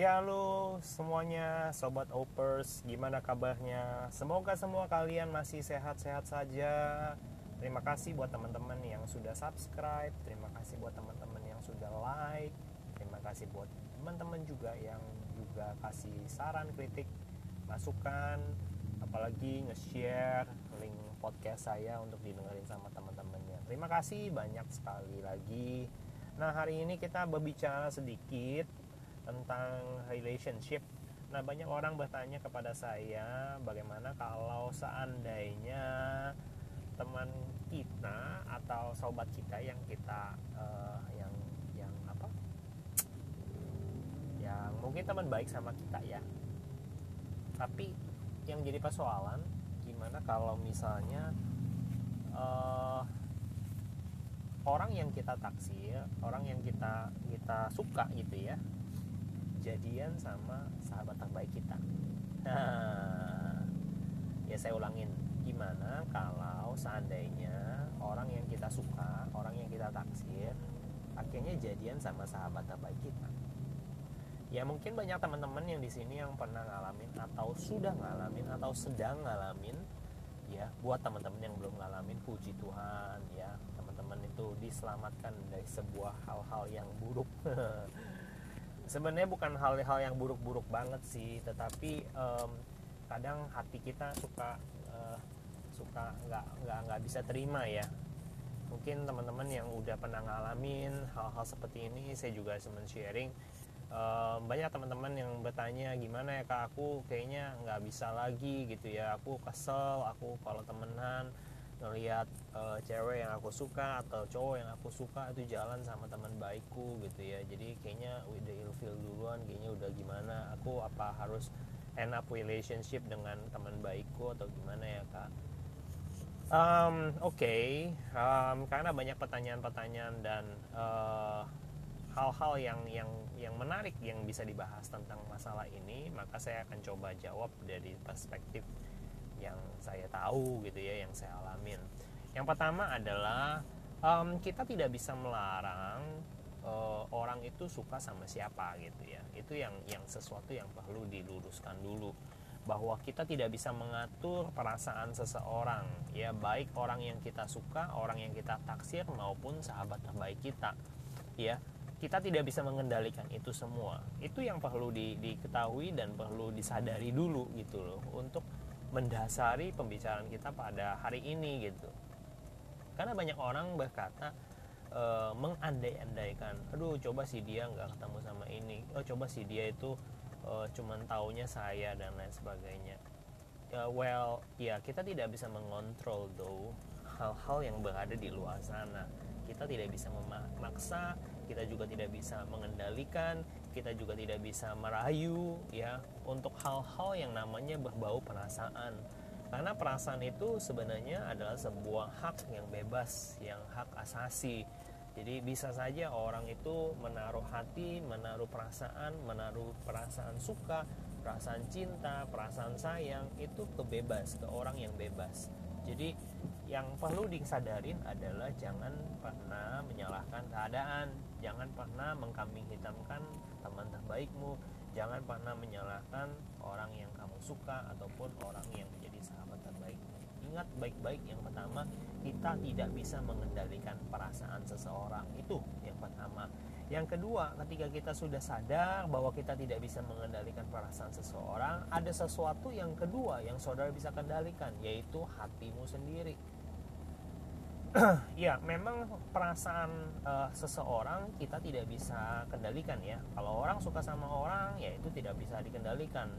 Ya halo semuanya sobat opers gimana kabarnya? Semoga semua kalian masih sehat-sehat saja. Terima kasih buat teman-teman yang sudah subscribe Terima kasih buat teman-teman yang sudah like Terima kasih buat teman-teman juga yang juga kasih saran, kritik, masukan Apalagi nge-share link podcast saya untuk didengarin sama teman-temannya. Terima kasih banyak sekali lagi. Nah hari ini kita berbicara sedikit tentang relationship. Nah, banyak orang bertanya kepada saya, bagaimana kalau seandainya teman kita atau sobat kita yang kita uh, yang yang apa? Yang mungkin teman baik sama kita ya. Tapi yang jadi persoalan gimana kalau misalnya uh, orang yang kita taksir, orang yang kita kita suka gitu ya, jadian sama sahabat terbaik kita. Nah ya saya ulangin. Gimana kalau seandainya orang yang kita suka orang yang kita taksir akhirnya jadian sama sahabat terbaik kita? Ya mungkin banyak teman-teman yang di sini yang pernah ngalamin atau sudah ngalamin atau sedang ngalamin ya buat teman-teman yang belum ngalamin puji Tuhan ya teman-teman itu diselamatkan dari sebuah hal-hal yang buruk sebenarnya bukan hal-hal yang buruk-buruk banget sih tetapi um, kadang hati kita suka uh, suka nggak nggak nggak bisa terima ya. Mungkin teman-teman yang udah pernah ngalamin hal-hal seperti ini saya juga semen sharing. Um, banyak teman-teman yang bertanya gimana ya kak? Aku kayaknya nggak bisa lagi gitu ya. Aku kesel aku kalau temenan ngelihat uh, cewek yang aku suka atau cowok yang aku suka itu jalan sama teman baikku gitu ya. Jadi kayaknya udah ilfil duluan kayaknya udah gimana. Aku apa harus end up relationship dengan teman baikku atau gimana ya kak? Um, oke. Okay. um, karena banyak pertanyaan-pertanyaan dan uh, hal-hal yang yang yang menarik yang bisa dibahas tentang masalah ini maka saya akan coba jawab dari perspektif yang saya tahu gitu ya yang saya alamin. Yang pertama adalah um, kita tidak bisa melarang uh, orang itu suka sama siapa gitu ya. Itu yang yang sesuatu yang perlu diluruskan dulu. Bahwa kita tidak bisa mengatur perasaan seseorang ya baik orang yang kita suka orang yang kita taksir maupun sahabat terbaik kita ya. Kita tidak bisa mengendalikan itu semua. Itu yang perlu di, diketahui dan perlu disadari dulu gitu loh. Untuk mendasari pembicaraan kita pada hari ini gitu. Karena banyak orang berkata e, mengandai-andaikan aduh coba sih dia nggak ketemu sama ini. Oh coba sih dia itu e, cuman taunya saya dan lain sebagainya. Ya, well ya kita tidak bisa mengontrol though hal-hal yang berada di luar sana. Kita tidak bisa memaksa kita juga tidak bisa mengendalikan kita juga tidak bisa merayu ya untuk hal-hal yang namanya berbau perasaan. Karena perasaan itu sebenarnya adalah sebuah hak yang bebas yang hak asasi. Jadi bisa saja orang itu menaruh hati menaruh perasaan menaruh perasaan suka perasaan cinta perasaan sayang itu kebebas ke orang yang bebas. Jadi yang perlu disadarin adalah jangan pernah menyalahkan keadaan. Jangan pernah mengkambing hitamkan teman terbaikmu. Jangan pernah menyalahkan orang yang kamu suka ataupun orang yang menjadi sahabat terbaik ingat baik-baik yang pertama kita tidak bisa mengendalikan perasaan seseorang. Itu yang pertama. Yang kedua, ketika kita sudah sadar bahwa kita tidak bisa mengendalikan perasaan seseorang, ada sesuatu yang kedua yang saudara bisa kendalikan, yaitu hatimu sendiri. Ya, memang perasaan uh, seseorang kita tidak bisa kendalikan ya. Kalau orang suka sama orang, ya itu tidak bisa dikendalikan.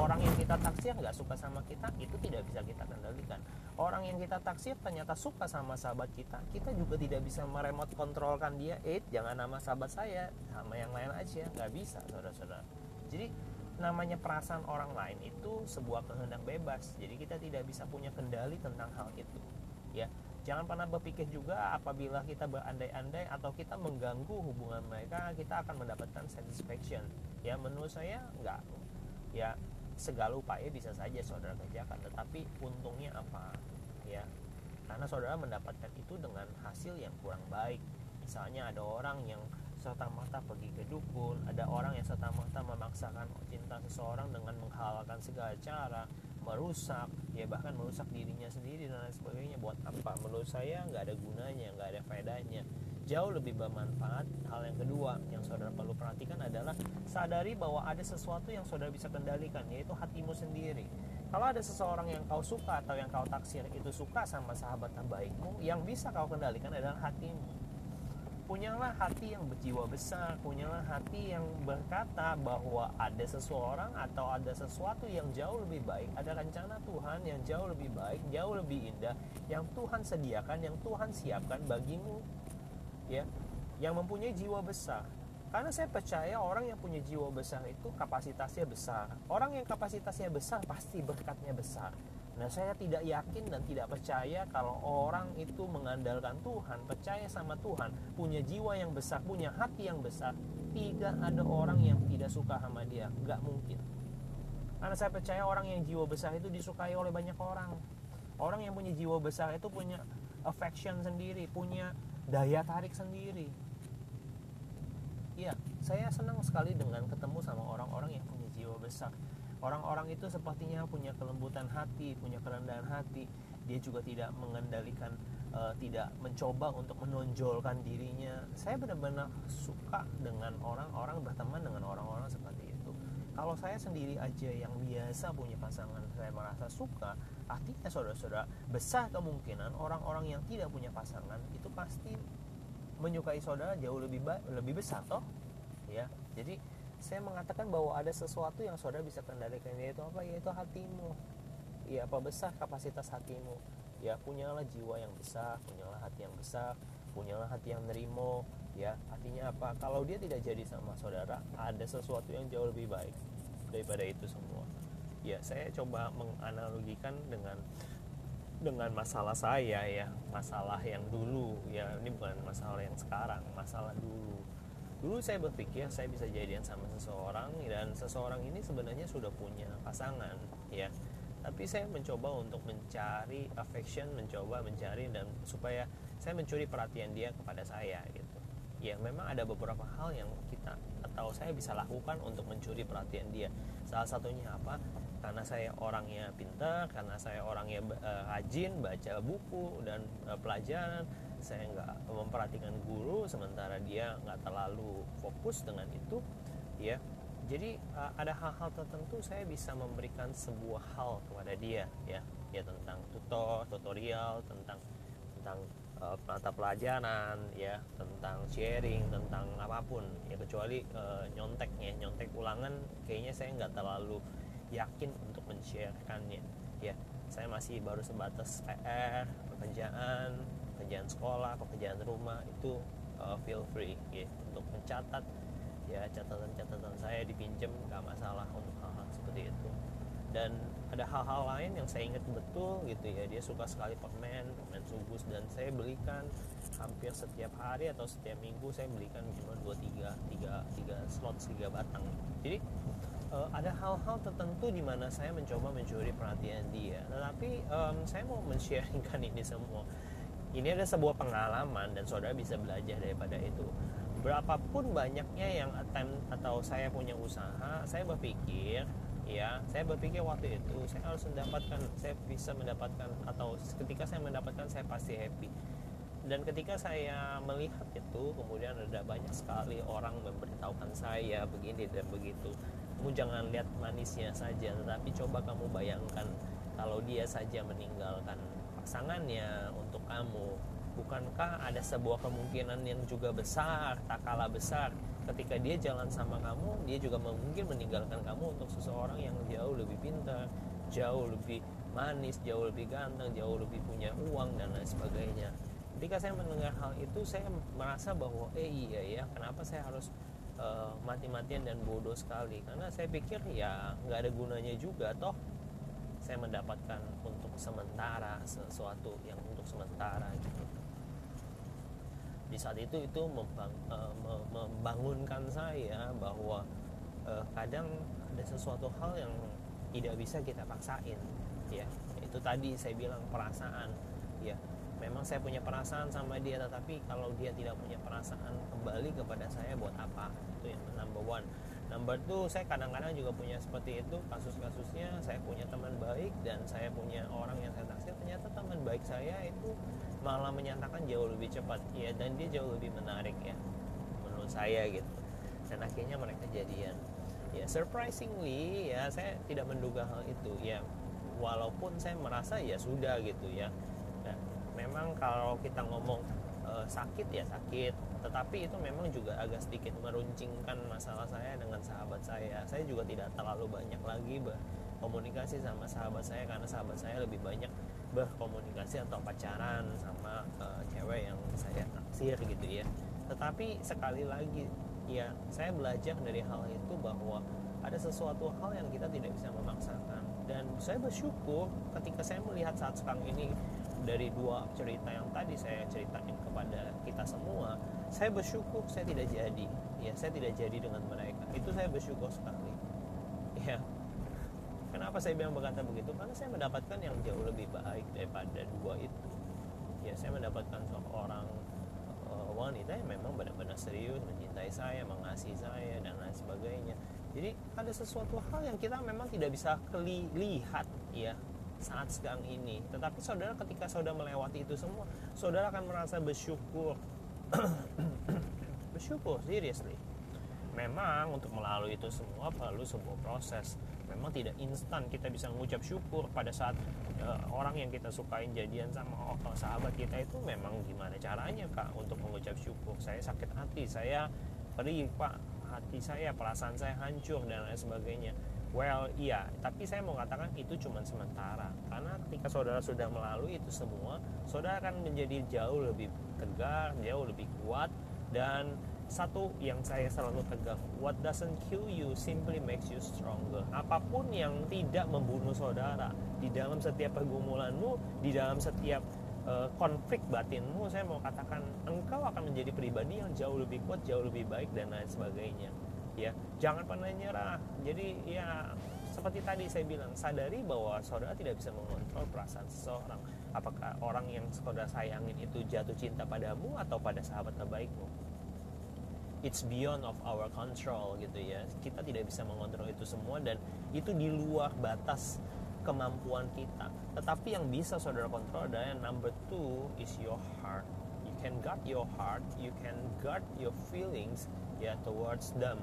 Orang yang kita taksir nggak suka sama kita itu tidak bisa kita kendalikan. Orang yang kita taksir ternyata suka sama sahabat kita kita juga tidak bisa meremot kontrolkan dia. Eh jangan nama sahabat saya sama yang lain aja nggak bisa saudara-saudara. Jadi namanya perasaan orang lain itu sebuah kehendak bebas. Jadi kita tidak bisa punya kendali tentang hal itu ya jangan pernah berpikir juga apabila kita berandai-andai atau kita mengganggu hubungan mereka kita akan mendapatkan satisfaction. Ya menurut saya nggak ya segala upaya bisa saja saudara kerjakan tetapi untungnya apa? Ya karena saudara mendapatkan itu dengan hasil yang kurang baik. Misalnya ada orang yang serta-merta pergi ke dukun ada orang yang serta-merta memaksakan cinta seseorang dengan menghalalkan segala cara merusak ya bahkan merusak dirinya sendiri dan lain sebagainya. Buat apa? Menurut saya nggak ada gunanya nggak ada faedahnya. Jauh lebih bermanfaat hal yang kedua yang saudara perlu perhatikan adalah sadari bahwa ada sesuatu yang saudara bisa kendalikan yaitu hatimu sendiri. Kalau ada seseorang yang kau suka atau yang kau taksir itu suka sama sahabat terbaikmu yang bisa kau kendalikan adalah hatimu punyalah hati yang berjiwa besar, punyalah hati yang berkata bahwa ada seseorang atau ada sesuatu yang jauh lebih baik, ada rencana Tuhan yang jauh lebih baik, jauh lebih indah, yang Tuhan sediakan, yang Tuhan siapkan bagimu, ya, yang mempunyai jiwa besar. Karena saya percaya orang yang punya jiwa besar itu kapasitasnya besar. Orang yang kapasitasnya besar pasti berkatnya besar Nah, saya tidak yakin dan tidak percaya kalau orang itu mengandalkan Tuhan, percaya sama Tuhan, punya jiwa yang besar, punya hati yang besar, tidak ada orang yang tidak suka sama dia, nggak mungkin. Karena saya percaya orang yang jiwa besar itu disukai oleh banyak orang. Orang yang punya jiwa besar itu punya affection sendiri, punya daya tarik sendiri. Iya, saya senang sekali dengan ketemu sama orang-orang yang punya jiwa besar Orang-orang itu sepertinya punya kelembutan hati, punya kerendahan hati. Dia juga tidak mengendalikan, uh, tidak mencoba untuk menonjolkan dirinya. Saya benar-benar suka dengan orang-orang berteman dengan orang-orang seperti itu. Kalau saya sendiri aja yang biasa punya pasangan, saya merasa suka. Artinya saudara-saudara, besar kemungkinan orang-orang yang tidak punya pasangan itu pasti menyukai saudara jauh lebih lebih besar toh. Ya. Jadi saya mengatakan bahwa ada sesuatu yang saudara bisa kendalikan yaitu apa? Yaitu hatimu. Ya apa besar kapasitas hatimu? Ya punyalah jiwa yang besar punyalah hati yang besar punyalah hati yang nerimo. Ya artinya apa? Kalau dia tidak jadi sama saudara ada sesuatu yang jauh lebih baik daripada itu semua. Ya saya coba menganalogikan dengan dengan masalah saya ya masalah yang dulu. Ya ini bukan masalah yang sekarang masalah dulu dulu saya berpikir saya bisa jadian sama seseorang dan seseorang ini sebenarnya sudah punya pasangan ya. Tapi saya mencoba untuk mencari affection mencoba mencari dan supaya saya mencuri perhatian dia kepada saya gitu. Ya memang ada beberapa hal yang kita atau saya bisa lakukan untuk mencuri perhatian dia. Salah satunya apa? Karena saya orangnya pintar karena saya orangnya uh, rajin baca buku dan uh, pelajaran saya nggak memperhatikan guru sementara dia nggak terlalu fokus dengan itu ya. Jadi uh, ada hal-hal tertentu saya bisa memberikan sebuah hal kepada dia ya. Ya tentang tutor tutorial tentang tentang uh, pelajaran ya. Tentang sharing tentang apa pun. Ya kecuali uh, nyonteknya nyontek ulangan kayaknya saya nggak terlalu yakin untuk men-sharekannya ya. Saya masih baru sebatas PR pekerjaan pekerjaan sekolah pekerjaan rumah itu uh, feel free gitu untuk mencatat ya catatan-catatan saya dipinjam nggak masalah untuk hal-hal seperti itu. Dan ada hal-hal lain yang saya ingat betul gitu ya dia suka sekali permen permen subus dan saya belikan hampir setiap hari atau setiap minggu saya belikan cuma dua tiga tiga tiga slot tiga batang. Jadi uh, ada hal-hal tertentu di mana saya mencoba mencuri perhatian dia. Tetapi um, saya mau men-sharingkan ini semua ini ada sebuah pengalaman dan saudara bisa belajar daripada itu. Berapapun banyaknya yang attempt atau saya punya usaha saya berpikir ya saya berpikir waktu itu saya harus mendapatkan saya bisa mendapatkan atau ketika saya mendapatkan saya pasti happy. Dan ketika saya melihat itu kemudian ada banyak sekali orang memberitahukan saya begini dan begitu. Kamu jangan lihat manisnya saja tetapi coba kamu bayangkan kalau dia saja meninggalkan pasangannya kamu. Bukankah ada sebuah kemungkinan yang juga besar tak kalah besar? Ketika dia jalan sama kamu dia juga mungkin meninggalkan kamu untuk seseorang yang jauh lebih pintar jauh lebih manis jauh lebih ganteng jauh lebih punya uang dan lain sebagainya. Ketika saya mendengar hal itu saya merasa bahwa eh iya ya kenapa saya harus uh, mati-matian dan bodoh sekali? Karena saya pikir ya nggak ada gunanya juga toh saya mendapatkan untuk sementara sesuatu yang untuk sementara gitu. Di saat itu itu membang, uh, membangunkan saya bahwa uh, kadang ada sesuatu hal yang tidak bisa kita paksain ya. Itu tadi saya bilang perasaan ya. Memang saya punya perasaan sama dia tetapi kalau dia tidak punya perasaan kembali kepada saya buat apa? Itu yang number two saya kadang-kadang juga punya seperti itu kasus-kasusnya. Saya punya teman baik dan saya punya orang yang saya taksir ternyata teman baik saya itu malah menyatakan jauh lebih cepat ya dan dia jauh lebih menarik ya menurut saya gitu. Dan akhirnya mereka jadian. Ya surprisingly ya saya tidak menduga hal itu ya. Walaupun saya merasa ya sudah gitu ya. Nah, memang kalau kita ngomong uh, sakit ya sakit tetapi itu memang juga agak sedikit meruncingkan masalah saya dengan sahabat saya. Saya juga tidak terlalu banyak lagi berkomunikasi sama sahabat saya karena sahabat saya lebih banyak berkomunikasi atau pacaran sama uh, cewek yang saya naksir gitu ya. Tetapi sekali lagi ya saya belajar dari hal itu bahwa ada sesuatu hal yang kita tidak bisa memaksakan. Dan saya bersyukur ketika saya melihat saat sekarang ini dari dua cerita yang tadi saya ceritain kepada kita semua saya bersyukur saya tidak jadi. Ya saya tidak jadi dengan mereka. Itu saya bersyukur sekali. Ya kenapa saya bilang berkata begitu? Karena saya mendapatkan yang jauh lebih baik daripada dua itu. Ya saya mendapatkan seorang uh, wanita yang memang benar-benar serius mencintai saya mengasihi saya dan lain sebagainya. Jadi ada sesuatu hal yang kita memang tidak bisa lihat ya saat sekarang ini. Tetapi saudara ketika saudara melewati itu semua, saudara akan merasa bersyukur. bersyukur, seriously. Memang untuk melalui itu semua perlu sebuah proses. Memang tidak instan kita bisa mengucap syukur pada saat uh, orang yang kita sukain jadian sama oh, sahabat kita itu memang gimana caranya kak untuk mengucap syukur. Saya sakit hati, saya perih pak, hati saya, perasaan saya hancur dan lain sebagainya Well, iya, tapi saya mau katakan itu cuma sementara. Karena ketika saudara sudah melalui itu semua, saudara akan menjadi jauh lebih tegar, jauh lebih kuat dan satu yang saya selalu tegang, what doesn't kill you simply makes you stronger. Apa pun yang tidak membunuh saudara di dalam setiap pergumulanmu, di dalam setiap uh, konflik batinmu, saya mau katakan engkau akan menjadi pribadi yang jauh lebih kuat, jauh lebih baik dan lain sebagainya ya. Jangan pernah nyerah. Jadi ya seperti tadi saya bilang sadari bahwa saudara tidak bisa mengontrol perasaan seseorang. Apakah orang yang saudara sayangin itu jatuh cinta padamu atau pada sahabat terbaikmu? It's beyond of our control gitu ya. Kita tidak bisa mengontrol itu semua dan itu di luar batas kemampuan kita. Tetapi yang bisa saudara kontrol adalah number two is your heart. You can guard your heart you can guard your feelings ya towards them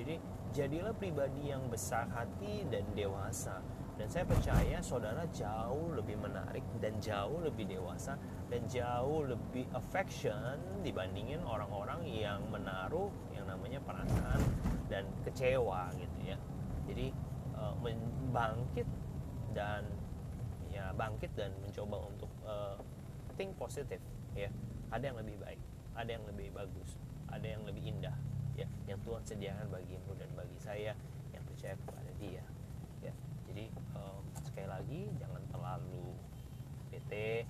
jadi jadilah pribadi yang besar hati dan dewasa. Dan saya percaya saudara jauh lebih menarik dan jauh lebih dewasa dan jauh lebih affection dibandingin orang-orang yang menaruh yang namanya perasaan dan kecewa gitu ya. Jadi uh, bangkit dan ya bangkit dan mencoba untuk uh, think positif ya. Ada yang lebih baik, ada yang lebih bagus, ada yang lebih indah yang Tuhan sediakan bagimu dan bagi saya yang percaya kepada Dia. Ya jadi um, sekali lagi jangan terlalu bete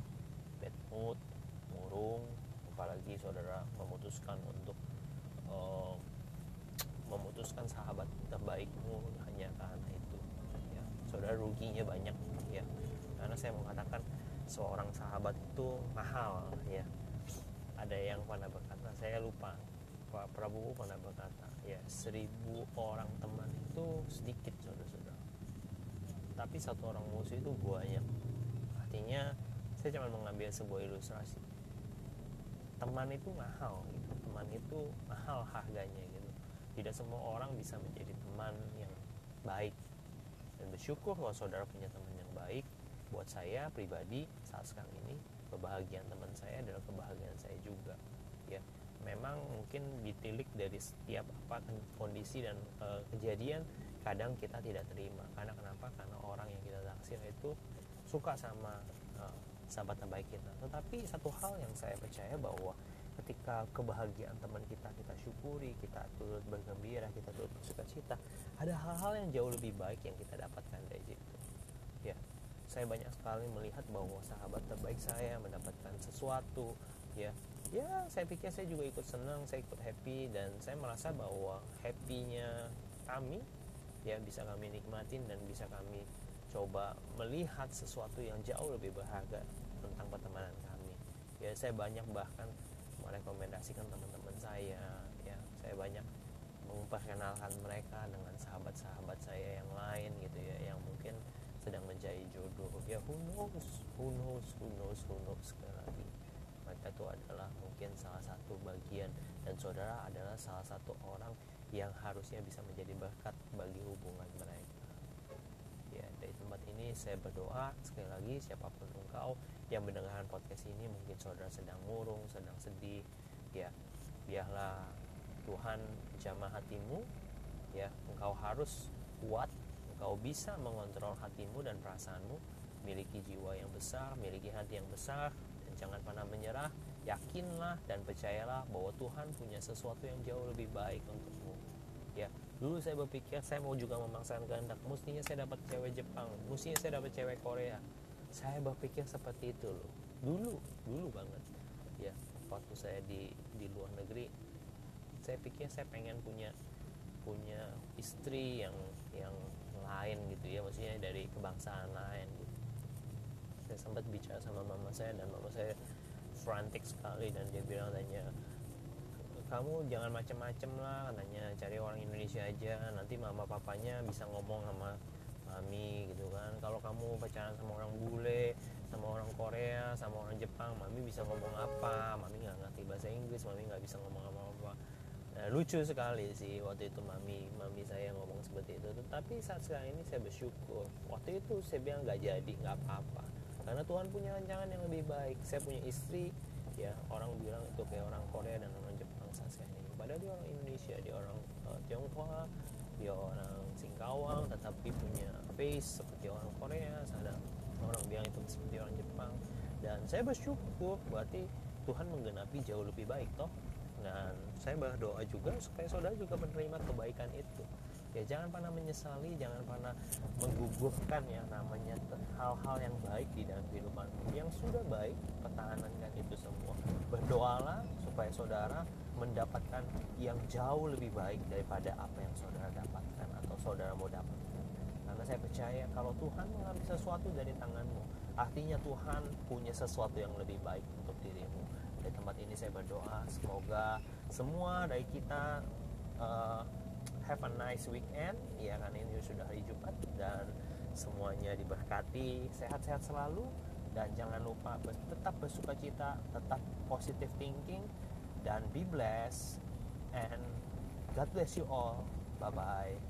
bad mood murung apalagi saudara memutuskan untuk um, memutuskan sahabat terbaikmu hanya karena itu. Ya saudara ruginya banyak ya. Karena saya mengatakan seorang sahabat itu mahal ya. Ada yang pernah berkata saya lupa Pak Prabowo pernah berkata ya seribu orang teman itu sedikit saudara-saudara. Tapi satu orang musuh itu banyak. Artinya saya cuma mengambil sebuah ilustrasi. Teman itu mahal gitu. Teman itu mahal harganya gitu. Tidak semua orang bisa menjadi teman yang baik. Dan bersyukur kalau saudara punya teman yang baik. Buat saya pribadi saat sekarang ini kebahagiaan teman saya adalah kebahagiaan saya juga memang mungkin ditilik dari setiap apa kondisi dan e, kejadian kadang kita tidak terima. Karena kenapa? Karena orang yang kita taksir itu suka sama e, sahabat terbaik kita. Tetapi satu hal yang saya percaya bahwa ketika kebahagiaan teman kita kita syukuri kita turut bergembira kita turut bersuka cita ada hal-hal yang jauh lebih baik yang kita dapatkan dari situ. Ya saya banyak sekali melihat bahwa sahabat terbaik saya mendapatkan sesuatu ya ya saya pikir saya juga ikut senang saya ikut happy dan saya merasa bahwa happynya kami ya bisa kami nikmatin dan bisa kami coba melihat sesuatu yang jauh lebih berharga tentang pertemanan kami. Ya saya banyak bahkan merekomendasikan teman-teman saya ya saya banyak memperkenalkan mereka dengan sahabat-sahabat saya yang lain gitu ya yang mungkin sedang mencari jodoh. Ya who knows who knows who knows who knows sekali lagi. Mereka itu adalah mungkin salah satu bagian. Dan saudara adalah salah satu orang yang harusnya bisa menjadi berkat bagi hubungan mereka. Ya dari tempat ini saya berdoa sekali lagi siapa pun engkau yang mendengarkan podcast ini mungkin saudara sedang murung sedang sedih ya biarlah Tuhan jamah hatimu ya engkau harus kuat engkau bisa mengontrol hatimu dan perasaanmu. Miliki jiwa yang besar miliki hati yang besar dan jangan pernah menyerah yakinlah dan percayalah bahwa Tuhan punya sesuatu yang jauh lebih baik untukmu. Ya dulu saya berpikir saya mau juga memaksakan kehendak mestinya saya dapat cewek Jepang mestinya saya dapat cewek Korea. Saya berpikir seperti itu loh. Dulu dulu banget. Ya waktu saya di di luar negeri saya pikir saya pengen punya punya istri yang yang lain gitu ya maksudnya dari kebangsaan lain gitu. saya sempat bicara sama mama saya dan mama saya frantic sekali dan dia bilang tanya kamu jangan macem-macem lah katanya cari orang Indonesia aja nanti mama papanya bisa ngomong sama mami gitu kan kalau kamu pacaran sama orang bule sama orang Korea sama orang Jepang mami bisa ngomong apa mami nggak ngerti bahasa Inggris mami nggak bisa ngomong apa-apa Nah, lucu sekali sih waktu itu mami mami saya ngomong seperti itu. Tetapi saat sekarang ini saya bersyukur. Waktu itu saya bilang nggak jadi, nggak apa-apa. Karena Tuhan punya rancangan yang lebih baik. Saya punya istri, ya orang bilang itu kayak orang Korea dan orang Jepang sekarang ini. Padahal dia orang Indonesia, dia orang uh, Tionghoa, dia orang Singkawang, tetapi punya face seperti orang Korea. Ada orang bilang itu seperti orang Jepang. Dan saya bersyukur berarti Tuhan menggenapi jauh lebih baik toh dan saya berdoa juga supaya saudara juga menerima kebaikan itu ya jangan pernah menyesali jangan pernah menggugurkan yang namanya hal-hal yang baik di dalam kehidupanmu yang sudah baik pertahankan itu semua. Berdoalah supaya saudara mendapatkan yang jauh lebih baik daripada apa yang saudara dapatkan atau saudara mau dapatkan. Karena saya percaya kalau Tuhan mengambil sesuatu dari tanganmu artinya Tuhan punya sesuatu yang lebih baik untuk dirimu. Dari tempat ini saya berdoa semoga semua dari kita uh, have a nice weekend. Ya kan ini sudah hari Jumat dan semuanya diberkati. Sehat-sehat selalu dan jangan lupa tetap bersuka cita tetap positive thinking dan be blessed and God bless you all. Bye bye